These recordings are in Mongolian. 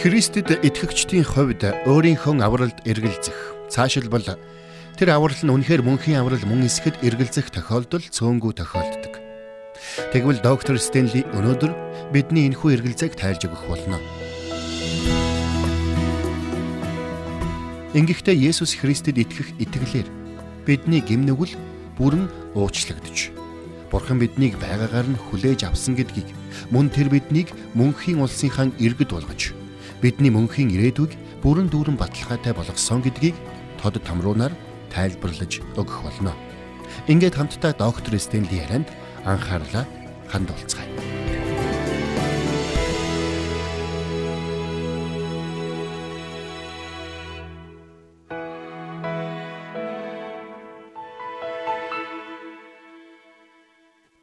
Христэд итгэгчдийн хувьд өөрийнхөө авралд эргэлзэх цаашилбал тэр аврал нь үнэхээр мөнхийн аврал мөн эсэхэд эргэлзэх тохиолдол цөөнгүй тохиолддог. Тэгвэл доктор Стенли өнөөдөр бидний энэхүү эргэлзээг тайлж өгөх болно. Ингэхдээ Есүс Христэд итгэх итгэлээр бидний гимнүгэл бүрэн уучлагдж Бурхан биднийг байгаагаар нь хүлээж авсан гэдгийг мөн тэр биднийг мөнхийн улсынхаа иргэд болгож бидний мөнхийн ирээдүйг бүрэн дүүрэн баталгаатай болгосон гэдгийг тод тамруунаар тайлбарлаж өгөх болно. Ингээд хамтдаа доктор Стенли ярианд анхаарлаа хандуулцгаая.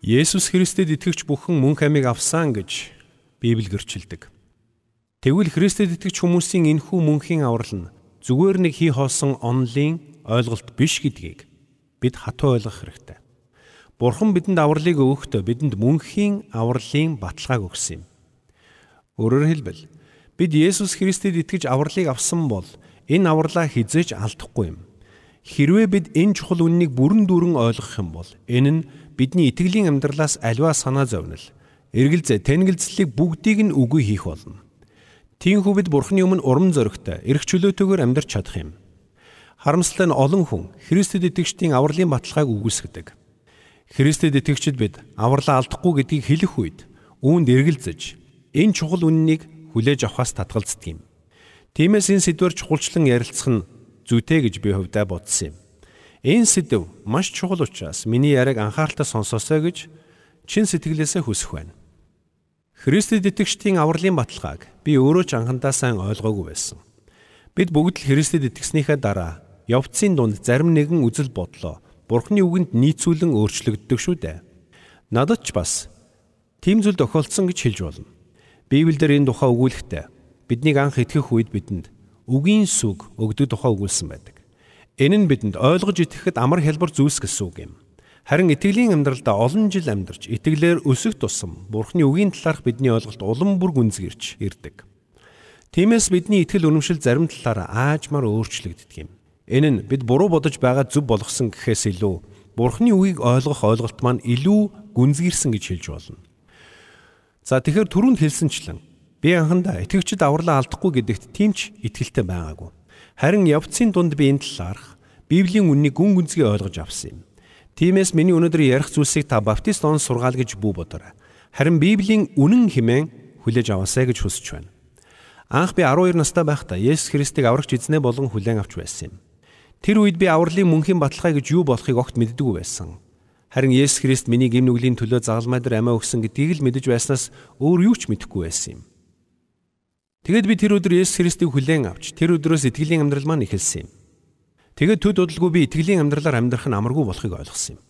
Есүс Христэд итгэгч бүхэн мөнх амийг авсан гэж Библи гэрчилдэг. Тэгвэл Христэд итгэж хүмүүсийн энхүү мөнхийн аврал нь зүгээр нэг хий хоосон онлын ойлголт биш гэдгийг бид хатуу ойлгох хэрэгтэй. Бурхан бидэнд авралыг өгөхдөө бидэнд мөнхийн авралын баталгааг өгсөн юм. Өөрөөр хэлбэл бид Есүс Христэд итгэж авралыг авсан бол энэ авралаа хизээж алдахгүй юм. Хэрвээ бид энэ чухал үннийг бүрэн дүүрэн ойлгох юм бол энэ нь бидний итгэлийн амьдралаас аливаа санаа зовнил, эргэлзээ, тэнгэлзлийг бүгдийг нь үгүй хийх болно. Тиймээс бид Бурхны өмнө урам зоригтой, эрх чөлөөтэйгээр амьдрч чадах юм. Харамсалтай нь олон хүн Христэд итгэгчдийн авралын баталгааг үгүйсгдэг. Христэд итгэгчид бид авралаа алдахгүй гэдгийг хэлэх үед үүнд эргэлзэж энэ чухал үннийг хүлээж авахаас татгалздаг юм. Тиймээс энэ сэдвэр чухалчлан ярилцах нь зүйтэй гэж би хувьдаа бодсон юм. Энэ сэдв маш чухал учраас миний яриаг анхааралтай сонсоосой гэж чин сэтгэлээсээ хүсэх байна. Христэд итгэгчдийн авралын баталгааг би өөрөө ч анхандаа сайн ойлгоогүй байсан. Бид бүгд л Христэд итгэснийхээ дараа явцын дунд зарим нэгэн үзэл бодлоо Бурхны үгэнд нийцүүлэн өөрчлөгддөг шүү дээ. Надад ч бас тийм зүйл тохиолдсон гэж хэлж болно. Библиэлд энэ тухай өгүүлэхдээ биднийг анх итгэх үед бидэнд үгийн сүг өгдөг тухай өгүүлсэн байдаг. Энэ нь бидэнд ойлгож итгэхэд амар хялбар зүйлс гэсэн үг юм. Харин итгэлийн амьдралдаа олон жил амьдарч итгэлээр өсөх тусам Бурхны үгийн талаарх бидний ойлголт улам бүр гүнзгийрч ирдэг. Тиймээс бидний итгэл үнэмшил зарим талаараа аажмаар өөрчлөгддөг юм. Энэ нь бид буруу бодож байгаа зүв болгосон гэхээс илүү Бурхны үгийг ойлгох ойлголт маань илүү гүнзгийрсэн гэж хэлж болно. За тэгэхээр түрүүнд хэлсэнчлэн би анхандаа итгэгчд авралаа алдахгүй гэдэгт тийм ч итгэлтэй байгаагүй. Харин явцын дунд би энэ талаарх Библийн үннийг гүн гүнзгий ойлгож авсан юм. Тиймээс миний өнөөдөр ярих зүйлсийг та баптист он сургаал гэж бүү бодорой. Харин Библийн үнэн хэмээн хүлээж аваасай гэж хүсэж байна. Анх би 12 настай байхдаа Есүс Христийг аврагч эзнээ болон хүлээн авч байсан юм. Тэр үед би авралын мөнхийн баталгаа гэж юу болохыг огт мэддэггүй байсан. Харин Есүс Христ миний гэм нүглийн төлөө загалмай дээр амиа өгсөн гэдгийг л мэдэж байснаас өөр юу ч мэдэхгүй байсан юм. Тэгэд би тэр өдөр Есүс Христийг хүлээн авч тэр өдрөөс итгэлийн амьдрал маань эхэлсэн юм. Тэгэд төд удалгүй би итгэлийн амьдралаар амьдрах нь амаргүй болохыг ойлгосон юм.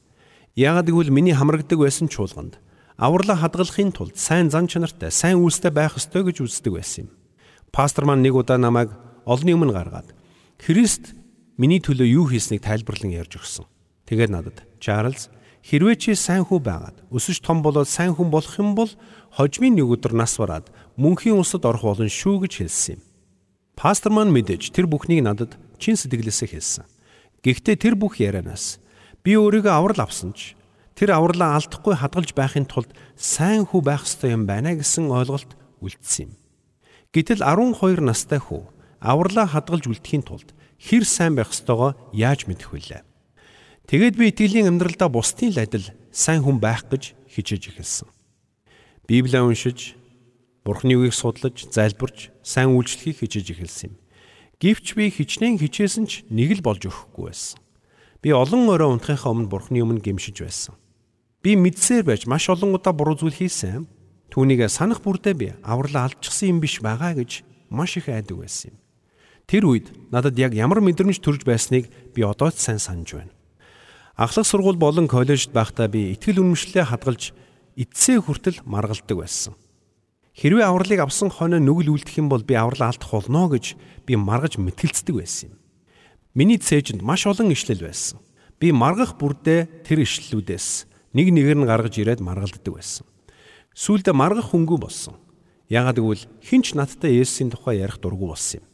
Яагаад гэвэл миний хамрагдаг байсан чуулганд авралаа хадгалахын тулд сайн зан чанартай, сайн үйлстэй байх ёстой гэж үздэг байсан юм. Пастор маань нэг удаа намайг олонний өмнө гаргаад Христ миний төлөө юу хийснийг тайлбарлан ярьж өгсөн. Тэгээд надад Чарлз хэрвээ чи сайн хүү байгаад өсөж том болоод сайн хүн болох юм бол хожмын нэг өдөр нас бараад мөнхийн улсад орох болно шүү гэж хэлсэн юм. Пастор маань мэдээж тэр бүхнийг надад чин сэтгэлээсээ хэлсэн. Гэхдээ тэр бүх ярианаас би өөрийгөө аврал авсан ч тэр авралаа алдахгүй хадгалж байхын тулд сайн хүү байх ёстой юм байна гэсэн ойлголт үлдсэн юм. Гэтэл 12 настай хүү авралаа хадгалж үлдэхийн тулд хэр сайн байх ёстойгоо яаж мэдэх вүлээ? Тэгээд би итгэлийн амьдралдаа бусдын л адил сайн хүн байх гэж хичээж эхэлсэн. Библийг уншиж Бурхны үгийг судлаж, залбирч, сайн үйлчлэхийг хичээж эхэлсэн юм. Гэвч би хичнээн хичээсэн ч нэг л болж өгөхгүй байсан. Би олон орой унтахынхаа өмнө Бурхны өмнө гимшиж байсан. Би мэдсээр байж маш олон удаа буруу зүйл хийсэн. Түүнийг санах бүрдээ би авралаа алдчихсан юм биш байгаа гэж маш их айдаг байсан юм. Тэр үед надад яг ямар мэдрэмж төрж байсныг би одоо ч сайн санаж байна. Ахлах сургууль болон коллежид байхдаа би ихтгэл үнэмшлээ хадгалж эцсээ хүртэл маргалдаг байсан. Хэрвээ авралыг авсан хойно нүгэл үлдэх юм бол би аврал алдах болно гэж би маргаж мэтгэлцдэг байсан юм. Миний цээжинд маш олон ишлэл байсан. Би маргах бүрдээ тэр ишлэлүүдээс нэг нэгээр нь гаргаж ирээд маргалддаг байсан. Сүүлдээ маргах хөнгөө болсон. Яагаад гэвэл хинч надтай Есүсийн тухай ярих дургүй болсон юм.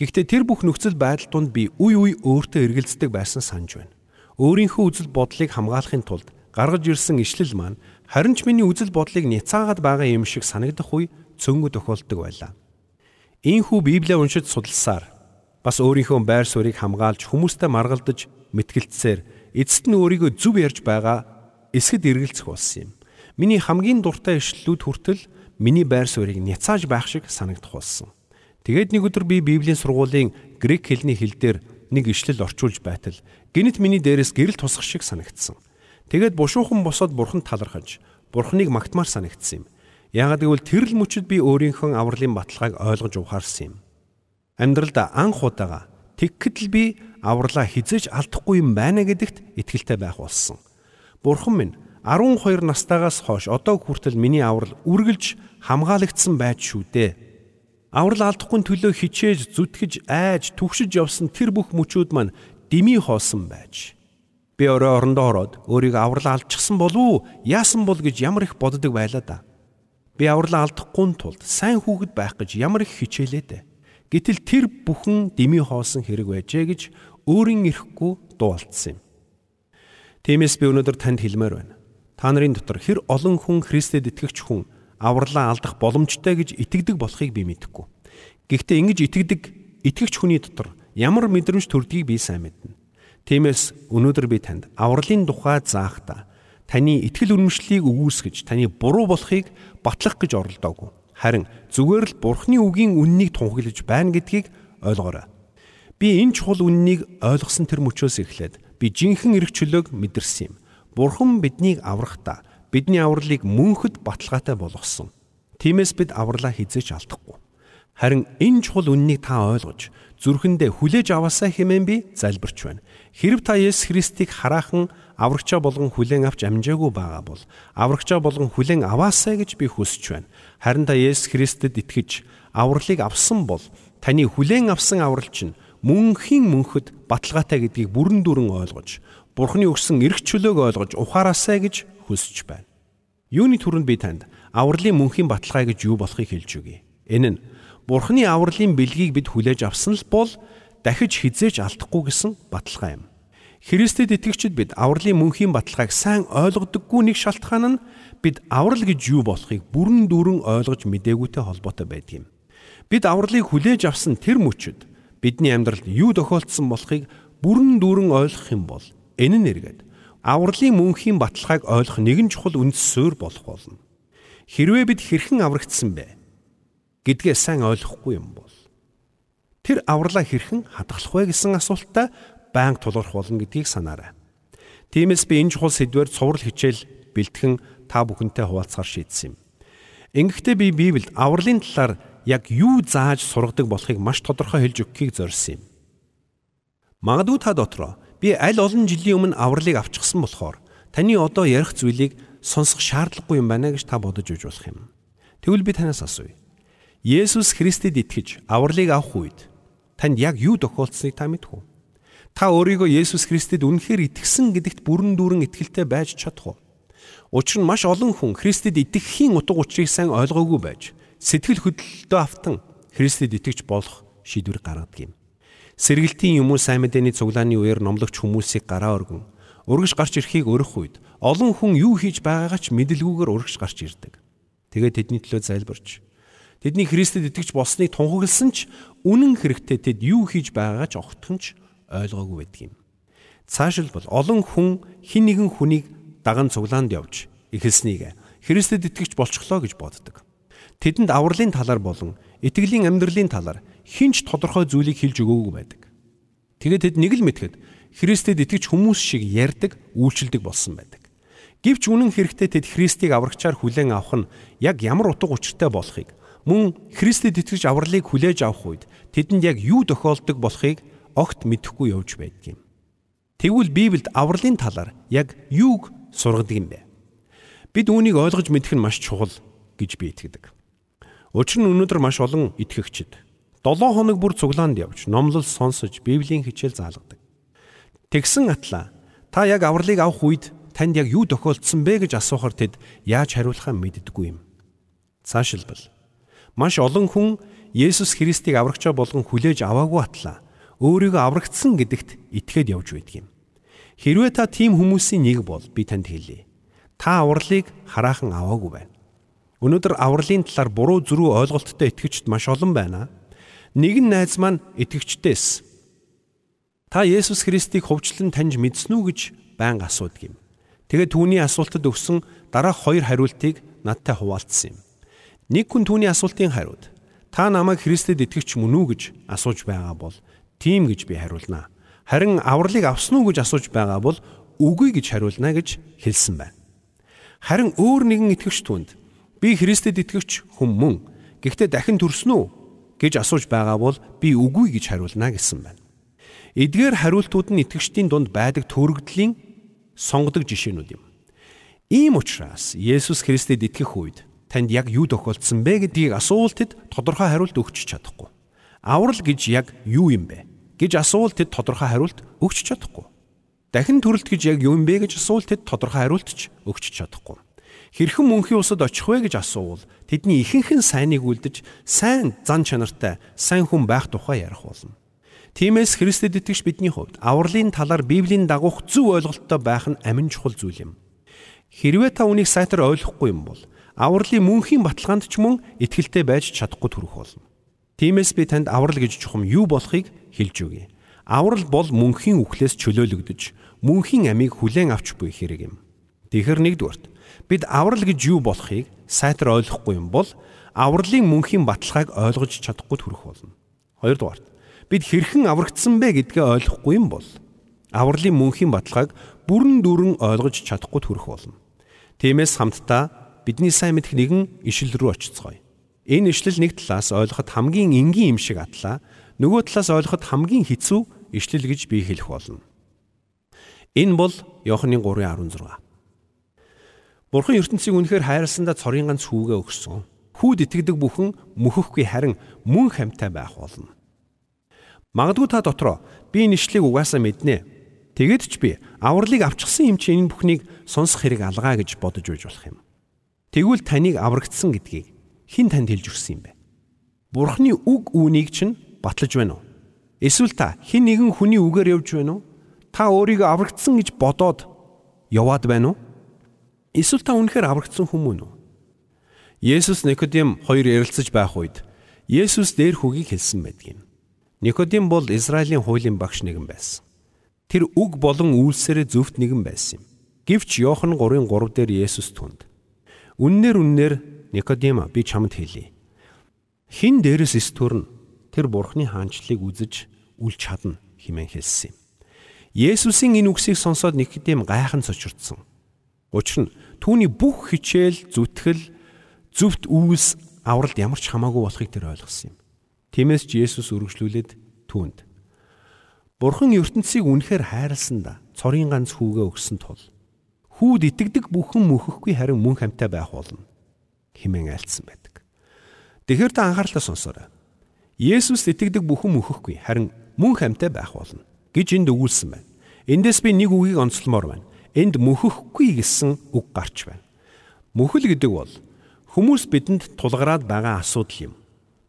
Гэхдээ тэр бүх нөхцөл байдал донд би үе үе өөртөө эргэлздэг байсан санаж байна. Өөрийнхөө үзэл бодлыг хамгаалахын тулд гаргаж ирсэн ишлэл маань харин ч миний үзэл бодлыг няцаагаад байгаа юм шиг санагдах үе цөөнгө тохиолддог байлаа. Ийхүү Библийг уншиж судалсаар бас өөрийнхөө байр суурийг хамгаалж хүмүүстэй маргалдаж мэтгэлцсээр эцэст нь өөрийгөө зөв ярьж байгаа эсгэд эргэлзэх болсон юм. Миний хамгийн дуртай ишлэлүүд хүртэл миний байр суурийг няцааж байх шиг санагдах болсон. Тэгээд нэг өдөр би Библийн сургуулийн грек хэлний хэл дээр нэг ишлэл орчуулж байтал гинт миний дээрээс гэрэл тусах шиг санагдсан. Тэгээд бушуухан босоод бурханд талархаж бурхныг магтмаар санагдсан юм. Яагад гэвэл тэрл мөчөд би өөрийнхөө авралын баталгааг ойлгож ухаарсан юм. Амьдралда анх удаага тэгхэд л би авралаа хизээж алдахгүй юм байна гэдэгт итгэлтэй байх болсон. Бурхан минь 12 настайгаас хойш одоо хүртэл миний аврал үргэлж хамгаалагдсан байж шүү дээ Аврал алдахгүй төлөө хичээж, зүтгэж, айж, түгшиж явсан тэр бүх мөчүүд маань дими хоосон байж. Би өрөө орондоо ороод өөрийгөө аврал алдчихсан болов уу? Яасан бол гэж ямар их боддог байлаа да. Би аврал алдахгүй тулд сайн хүүхэд байх гэж ямар их хичээлээ дээ. Гэтэл тэр бүхэн дими хоосон хэрэг байжээ гэж өөрийн ирэхгүй дуулцсан юм. Тиймээс би өнөөдөр танд хэлмээр байна. Та нарын дотор хэр олон хүн Христэд итгэгч хүн авралаа алдах боломжтой гэж итгэдэг болохыг би мэдэхгүй. Гэхдээ ингэж итгэдэг итгэгч хүний дотор ямар мэдрэмж төрдгийг би сайн мэднэ. Тиймээс өнөөдөр би танд авралын тухай заахта таны итгэл үнэмшлийг өгүүлсгэж таны буруу болохыг батлах гэж оролдоогүй. Харин зүгээр л Бурхны үгийн үннийг тунхаглаж байна гэдгийг ойлгоорой. Би энэ чухал үннийг ойлгосон тэр мөчөөс эхлээд би жинхэнэ эрх чөлөөг мэдэрсэн юм. Бурхан биднийг аврахдаа бидний авралыг мөнхөд баталгаатай болгосон. Тиймээс бид авралаа хизээч алдахгүй. Харин энэ чухал үннийг та ойлгож зүрхэндээ хүлээж аваасаа хэмээн би залбирч байна. Хэрв та Есүс Христийг хараахан аврагчаа болгон хүлээн авч амжаагүй байгаа бол аврагчаа болгон хүлээн аваасаа гэж би хүсэж байна. Харин та Есүс Христэд итгэж авралыг авсан бол таны хүлээн авсан аврал чинь мөнхийн мөнхөд баталгаатай гэдгийг бүрэн дүрэн ойлгож Бурхны өгсөн эрх чөлөөг ойлгож ухаараасаа гэж хүсэж байна. Юуны түрүүнд би танд авралын мөнхийн баталгаа гэж юу болохыг хэлж өгье. Энэ нь Бурхны авралын бэлгийг бид хүлээж авсан л бол дахиж хизээж алдахгүй гэсэн баталгаа юм. Христэд итгэгчид бид авралын мөнхийн баталгааг сайн ойлгодоггүй нэг шалтгаан нь бид аврал гэж юу болохыг бүрэн дүүрэн ойлгож мдэггүйтэй холбоотой байдаг юм. Бид авралыг хүлээж авсан тэр мөчөд бидний амьдралд юу тохиолдсон болохыг бүрэн дүүрэн ойлгох юм бол энэ нь эргээд авралын мөнхийн баталгааг ойлгох нэгэн чухал үндэс суурь болох болно. Хэрвээ бид хэрхэн аврагдсан бэ гэдгээ сайн ойлгохгүй юм бол тэр авралаа хэрхэн хадгалах вэ гэсэн асуултаа байнга тулгарх болно гэдгийг санаарай. Тиймээс би энэ чухал сэдвээр цуврал хичээл бэлтгэн та бүхэнтэй хуваалцахар шийдсэн юм. Ингэхдээ би Библиэд авралын талаар яг юу зааж сургадаг болохыг маш тодорхой хэлж өгөхийг зорьсон юм. Магадгүй та дотроо Би аль олон жилийн өмнө авралыг авчихсан болохоор таны одоо ярих зүйлийг сонсох шаардлагагүй юм байна гэж та бодож үж болох юм. Тэгвэл би танаас асууя. Есүс Христэд итгэж авралыг авах үед танд яг юу тохиолдсныг та мэдэх үү? Та өөрийгөө Есүс Христэд үнэхээр итгэсэн гэдэгт бүрэн дүүрэн итгэлтэй байж чадах уу? Учир нь маш олон хүн Христэд итгэхийн утга учирыг сайн ойлгоогүй байж сэтгэл хөдлөлтөө автан Христэд итгэж болох шийдвэр гаргадаг юм. Сэргэлтийн юм уу сайн мэдээний цуглааны үеэр номлогч хүмүүсийг гараа өргөн урагш гарч ирэхийг өрөх үед олон хүн юу хийж байгаагаа ч мэдлгүйгээр урагш гарч ирдэг. Тэгээд тэдний төлөө залбирч тэдний Христэд итгэж болсныг тунхагласан ч үнэн хэрэгтээ тэд юу хийж байгаагаа ч огтхон ч ойлгоогүй байдаг юм. Цаашилбал олон хүн хин нэгэн хүнийг даган цуглаанд явж эхэлснийг Христэд итгэж болчихлоо гэж боддог. Тэдэнд авралын талаар болон итгэлийн амьдралын талаар хинч тодорхой зүйлийг хэлж өгөөгүй байдаг. Тэгээд тэд нэг л мэдхэд Христэд итгэж хүмүүс шиг ярьдаг, үйлчилдэг болсон байдаг. Гэвч үнэн хэрэгтээ тэд Христийг аврагчаар хүлээн авах нь яг ямар утга учиртай болохыг мөн Христэд итгэж авралыг хүлээж авах үед тэдэнд яг юу тохиолдог болохыг огт мэдэхгүй явж байдаг юм. Тэгвэл Библиэд авралын талаар яг юуг сургадаг юм бэ? Бид үүнийг ойлгож мэдэх нь маш чухал гэж би итгэдэг. Учир нь өнөөдөр маш олон итгэгчид 7 хоног бүр цуглаанд явж номлол сонсож Библийн хичээл заалгадаг. Тэгсэн атла та яг авралыг авах үед танд яг юу тохиолдсон бэ гэж асуухаар тэд яаж хариулахаа мэддэггүй юм. Цаашилбал Маш олон хүн Есүс Христийг аврагчаа болгон хүлээж аваагүй атлаа өөрийгөө аврагдсан гэдэгт итгээд явж байдаг юм. Хэрвээ та тийм хүмүүсийн нэг бол би танд хэлье. Та авралыг хараахан аваагүй байна. Өнөөдөр авралын талаар буруу зөрүү ойлголттой итгэгчд маш олон байна. Нэгэн найз маань итгэгчдээс та Есүс Христийг хувьчлан таньж мэдсэн үү гэж байнга асуудаг юм. Тэгээд түүний асуултад өгсөн дараах хоёр хариултыг надтай хуваалцсан юм. Нэг хүн түүний асуултын хариуд та намайг Христэд итгэвч мөн үү гэж асууж байгаа бол тийм гэж би хариулнаа. Харин авралыг авсан уу гэж асууж байгаа бол үгүй гэж хариулна гэж хэлсэн байна. Харин өөр нэгэн итгэвч түнд би Христэд итгэвч хүн мөн гэхдээ дахин төрсөн үү гэж асууж байгаа бол би үгүй гэж хариулна гэсэн байна. Эдгээр хариултууд нь итгэгчдийн дунд байдаг төрөгдлийн сонгодог жишээнүүд юм. Ийм учраас Есүс Христэд итгэх үед танд яг юу тохиолдсон бэ гэдгийг асуултад тодорхой хариулт өгч чадахгүй. Аврал гэж яг юу юм бэ гэж асуултад тодорхой хариулт өгч чадахгүй. Дахин төрөлт гэж яг юу юм бэ гэж асуултад тодорхой хариултч өгч чадахгүй. Хэрхэн мөнхийн усад очих вэ гэж асуувал тэдний ихэнх нь сайныг үлдэж сайн зан чанартай сайн хүн байх тухай ярих болно. Тиймээс Христэд итгэж бидний хувьд авралын талаар Библийн дагуух зөв ойлголттой байх нь амин чухал зүйл юм. Хэрвээ та үнийг сайтар ойлгохгүй юм бол авралын мөнхийн баталгаанд ч мөн итгэлтэй байж чадахгүй төрөх болно. Тиймээс би танд аврал гэж чухам юу болохыг хэлж өгье. Аврал бол мөнхийн үхлээс чөлөөлөгдөж мөнхийн амийг хүлээн авч буй хэрэг юм. Тэгэхээр нэгдүгээрт бид аврал гэж юу болохыг сайтар ойлгохгүй юм бол авралын мөнхийн баталгааг ойлгож чадахгүй төрөх болно. Хоёрдугаарт бид хэрхэн аврагдсан бэ гэдгээ ойлгохгүй юм бол авралын мөнхийн баталгааг бүрэн дүүрэн ойлгож чадахгүй төрөх болно. Тиймээс хамтдаа бидний сайн мэдэх нэгэн ишил рүү очицгоё. Энэ ишлэл нэг талаас ойлгоход хамгийн энгийн юм шиг атлаа, нөгөө талаас ойлгоход хамгийн хэцүү ишлэл гэж би хэлэх болно. Энэ бол Иохны 3:16. Бурхан ертөнцийг үнэхээр хайрласандаа цорын ганц хүүгээ өгсөн. Хүүд итгэдэг бүхэн мөхөхгүй харин мөн хамтай байх болно. Магадгүй та дотроо би энэ ишлийг угаасаа мэднэ. Тэгэд ч би авралыг авчихсан юм чи энэ бүхнийг сонсох хэрэг алгаа гэж бодож үйж болох юм. Тэгвэл таныг аврагдсан гэдгийг хэн танд хэлж өгсөн юм бэ? Бурхны үг үүнийг чинь батлаж байна уу? Эсвэл та хэн нэгэн хүний үгээр явж байна уу? Та өөрийгөө аврагдсан гэж бодоод яваад байна уу? Эсвэл та үнэхээр аврагдсан хүмүүс үү? Есүс Никодим хоёр ярилцаж байх үед Есүс дээр хүүгийг хэлсэн байдаг юм. Никодим бол Израилийн хуулийн багш нэгэн байсан. Тэр үг болон үйлсээрээ зөвхт нэгэн байсан юм. Гэвч Иохан 3:3 дээр Есүс түнд. Үннээр үннээр Никодим би чамд хэлье. Хин дээрээс эс төрн тэр бурхны хаанчлалыг үзэж үл чадна хэмээн хэлсэн юм. Есүсийн энэ үгсийг сонсоод Никодим гайхан цочирдсан. Учир нь түүний бүх хичээл, зүтгэл, зөвхт үйлс авралт ямар ч хамаагүй болохыг тэр ойлгосон юм. Тиймээс ч Есүс үргэлжлүүлээд түүнд Бурхан ертөнцийг үнэхээр хайрласанда цорын ганц хүүгээ өгсөн тул хүүд итгэдэг бүхэн мөхөхгүй харин мөн хамтаа байх болно хэмээн айлцсан байдаг. Тэгэхээр та анхаарлаа сонсоорой. Есүс итгэдэг бүхэн мөхөхгүй харин мөн хамтаа байх болно гэж энд өгүүлсэн байна. Эндээс би нэг үгийг онцлмоор байна. Энд мөхөхгүй гэсэн үг гарч байна. Мөхөл гэдэг бол хүмүүс бидэнд тулгараад байгаа асуудал юм.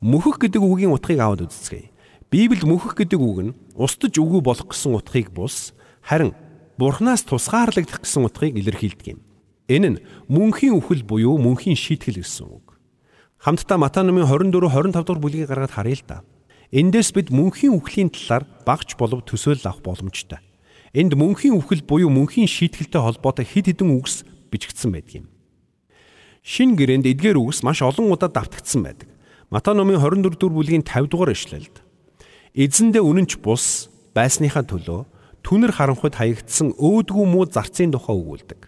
Мөхөх гэдэг үгийн утгыг аваад үзцгээе. Библи мөхөх гэдэг үг нь устж үгүй болох гэсэн утгыг бус харин Бурханаас тусгаарлагдах гэсэн утгыг илэрхийлдэг юм. Энэ нь мөнхийн үхэл буюу мөнхийн шийтгэл гэсэн үг. Хамтдаа Матай номын 24 25 дугаар бүлгийг гаргаад харъя л да. Эндээс бид мөнхийн үхлийн талаар багч болов төсөөлөл авах боломжтой. Энд мөнхийн үхэл буюу мөнхийн шийтгэлтэй холбоотой хэд хэдэн үгс бичигдсэн байдаг юм. Шин гэрээнд эдгээр үгс маш олон удаа давтагдсан байдаг. Матай номын 24 дугаар бүлгийн 50 дугаар ишлэлд эзэндээ үнэнч бус байсныхаа төлөө түнэр харанхуйд хаягдсан өөдгүү муу зарцын тухай өгүүлдэг.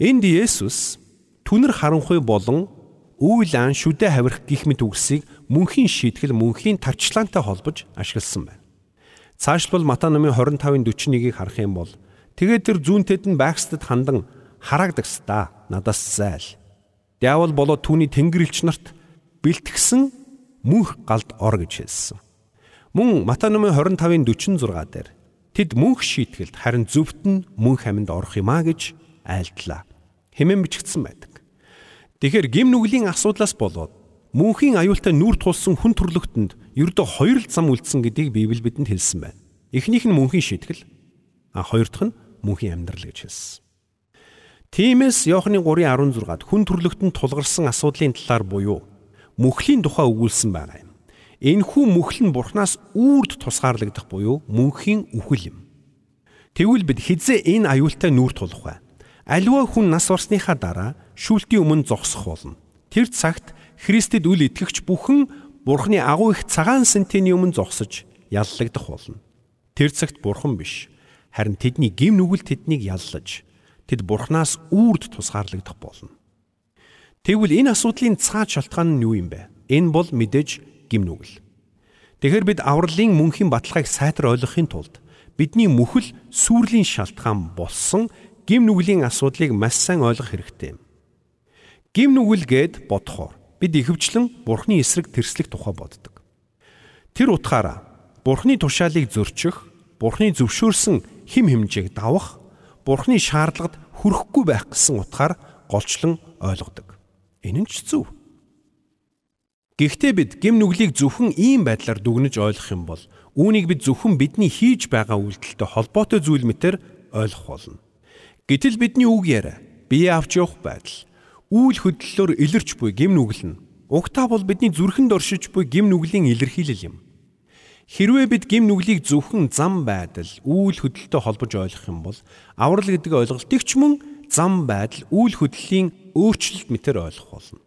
Энд Есүс түнэр харанхуй болон үйл ан шүдэ хавирах гих мэт үгсийг мөнхийн шийтгэл мөнхийн тавчлаантай холбож ашигласан байна. Цаашлбал Матай номын 25-ын 41-ийг харах юм бол тэгээд тэр зүүнтэд нь байгстад хандан харагдагста надаас зайл. Диавол болоод түүний тэнгэрлэгч нарт бэлтгэсэн мөнх галд ор гэж хэлсэн. Мөн Матай номын 25-ын 46 дээр Тэд мөнх шийтгэлд харин зөвхт нь мөнх аминд орох юмаа гэж айлтлаа. Хэмээн бичгдсэн байдаг. Тэгэхэр гим нүглийн асуудлаас болоод мөнхийн аюултай нүүр тулсан хүн төрлөختөнд ердөө хоёр л зам үлдсэн гэдгийг Библи бидэнд хэлсэн байна. Эхнийх нь мөнхийн шийтгэл, а хоёр дахь нь мөнхийн амьдрал гэж хэлсэн. Тиймээс Иохны 3:16-д хүн төрлөختөнд тулгарсан асуудлын талаар буюу мөхлийн тухай өгүүлсэн байна. Энэхүү мөхл нь Бурханаас үрд тусгаарлагдах буюу мөнхийн үхэл юм. Тэгвэл бид хизээ энэ аюултай нүүр тулах вэ? Аливаа хүн нас барсныхаа дараа шүүлтийн өмнө зогсох болно. Тэр цагт Христэд үл итгэгч бүхэн Бурхны агуу их цагаан сентиний өмнө зогсож яллагдах болно. Тэр цагт Бурхан биш, харин тэдний гим нүгэл тэднийг яллаж тэд Бурханаас үрд тусгаарлагдах болно. Тэгвэл энэ асуудлын цаад шалтгаан нь юу юм бэ? Энэ бол мэдээж гим нүгэл. Тэгэхээр бид авралын мөнхийн баталгааг сайтар ойлгохын тулд бидний мөхөл сүрлийн шалтгаан болсон гим нүглийн асуудлыг маш сайн ойлгох хэрэгтэй юм. Гим нүгэл гээд бодохоор бид ихэвчлэн Бурхны эсрэг тэрслэх тухай боддог. Тэр утгаараа Бурхны тушаалыг зөрчих, Бурхны зөвшөөрсөн хим хэмжээг давах, Бурхны шаардлагад хүрэхгүй байх гэсэн утгаар голчлон ойлгодог. Энэ нь ч зөв. Гэхдээ бид гим нүглийг зөвхөн ийм байдлаар дүгнэж ойлгох юм бол үүнийг бид зөвхөн бидний хийж байгаа үйлдэлтэй холбоотой зүйл мэтэр ойлгох болно. Гэтэл бидний үг яриа, бие авч явах байдал, үйл хөдлөлөөр илэрч буй гим нүгэл нь угтаа бол бидний зүрхэнд оршиж буй гим нүглийн илэрхийлэл юм. Хэрвээ бид гим нүглийг зөвхөн зам байдал, үйл хөдлөлтөй холбож ойлгох юм бол аврал гэдэг ойлголтыг ч мөн зам байдал, үйл хөдлөлийн өөрчлөлт мэтэр ойлгох болно.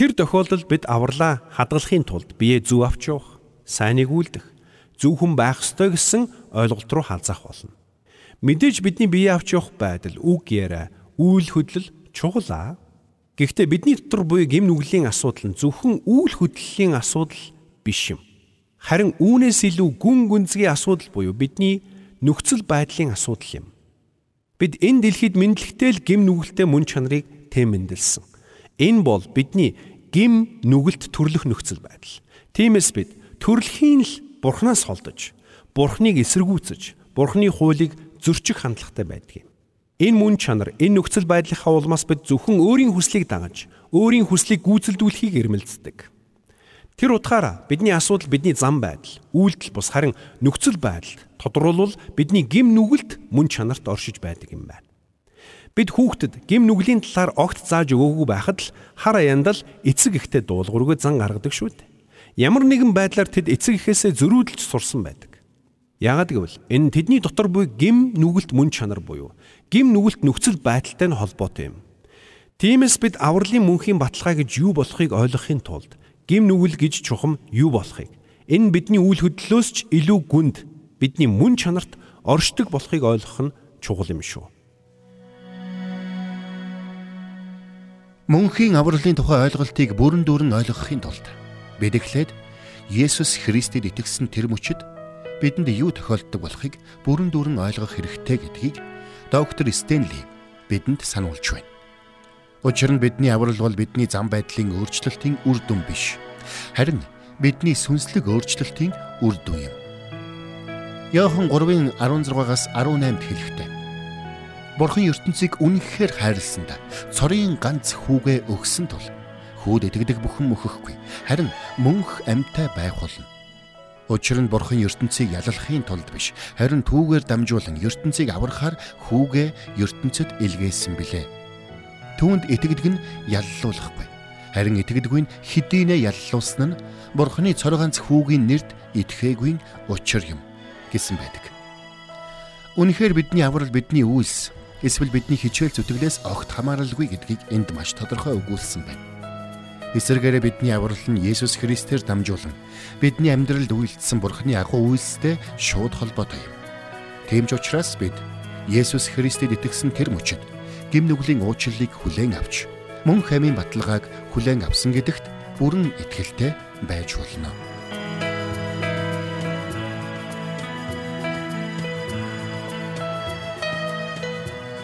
Тэр тохиолдолд бид авралаа хадгалахын тулд бие зүв авч явах, сайныг үлдэх, зөв хүн байх ёстой гэсэн ойлголт руу хазаах болно. Мэдээж бидний бие авч явах байдал, үг яриа, үйл хөдлөл чухал. Гэхдээ бидний дотор буй гим нүглийн асуудал нь зөвхөн үйл хөдлөлийн асуудал биш юм. Харин үүнээс илүү гүн гүнзгий асуудал буюу бидний нөхцөл байдлын асуудал юм. Бид энэ дэлхийд мэдлэгтэй л гим нүгэлтэй мөн чанарыг тэмдэглэсэн. Энэ бол бидний гим нүгэлт төрлөх нөхцөл байдал. Тиймээс бид төрөлхийн л Бурханаас холдож, Бурханыг эсэргүүцэж, Бурханы хуулийг зөрчих хандлагатай байдаг юм. Энэ мөн чанар, энэ нөхцөл байдлынхаа улмаас бид зөвхөн өөрийн хүслийг дагаж, өөрийн хүслийг гүйцэлдүүлэхийг эрмэлздэг. Тэр утгаараа бидний асуудал бидний зам байдал, үйлдэл бус харин нөхцөл байдалд тодруулбал бидний гим нүгэлт мөн чанарт оршиж байдаг юм байна. Бид хүүхдэд гим нүглийн талаар огт зааж өгөөгүй байхад л хар аянд л эцэг ихтэй дуулуургүй зан гаргадаг шүү дээ. Ямар нэгэн байдлаар тэд эцэг ихээсээ зөрүүдэлж сурсан байдаг. Яагад гэвэл энэ тэдний дотор буй гим нүгэлт мөн чанар буюу гим нүгэлт нөхцөл байдалтай нь холбоотой юм. Тиймээс бид авралын мөнхийн баталгаа гэж юу болохыг ойлгохын тулд гим нүгэл гэж чухам юу болохыг энэ бидний үйл хөдлөлөөс ч илүү гүнд бидний мөн чанарт оршдог болохыг ойлгох нь чухал юм шүү. Мөнхийн авралын тухай ойлголтыг бүрэн дүүрэн ойлгохын тулд бид эхлээд Есүс Христэд итгэсэн тэр мөчид бидэнд юу тохиолддог болохыг бүрэн дүүрэн ойлгох хэрэгтэй гэдгийг доктор Стенли бидэнд сануулж байна. Учир нь бидний аврал бол бидний зам байдлын өөрчлөлтийн үр дүн биш. Харин бидний сүнслэг өөрчлөлтийн үр дүн юм. Иохан 3:16-аас 18-д хэлэхдээ Бурхан ертөнцийг үнэнхээр хайрласанда цорын ганц хүүгээ өгсөн тул хүүд итгэдэг бүхэн мөхөхгүй харин мөнх амьтай байх болно. Учир нь Бурхан ертөнцийг яллахын тулд биш харин түүгээр дамжуулан ертөнцийг аврахаар хүүгээ ертөнцид илгээсэн билээ. Түүнд итгэдэг нь яллуулахгүй. Харин итгэдэггүй нь хэдийнэ яллуулсан нь Бурханы цор ганц хүүгийн нэрд итгэхээгүй учир юм гэсэн байдаг. Үнэхээр бидний аврал бидний үйлс эсвэл бидний хичээл зүтгэлээс огт хамааралгүй гэдгийг энд маш тодорхой өгүүлсэн байна. Эсвэргээрээ бидний аврал нь Есүс Христээр дамжуулан бидний амьдралд үйлдэлсэн Бурхны агуу үйлстэй шууд холбоотой юм. Тийм ч учраас бид Есүс Христэд итгэсэн тэр мөчид гим нүглийн уучлалыг хүлээн авч мөн хамийн баталгааг хүлээн авсан гэдэгт бүрэн итгэлтэй байж болно.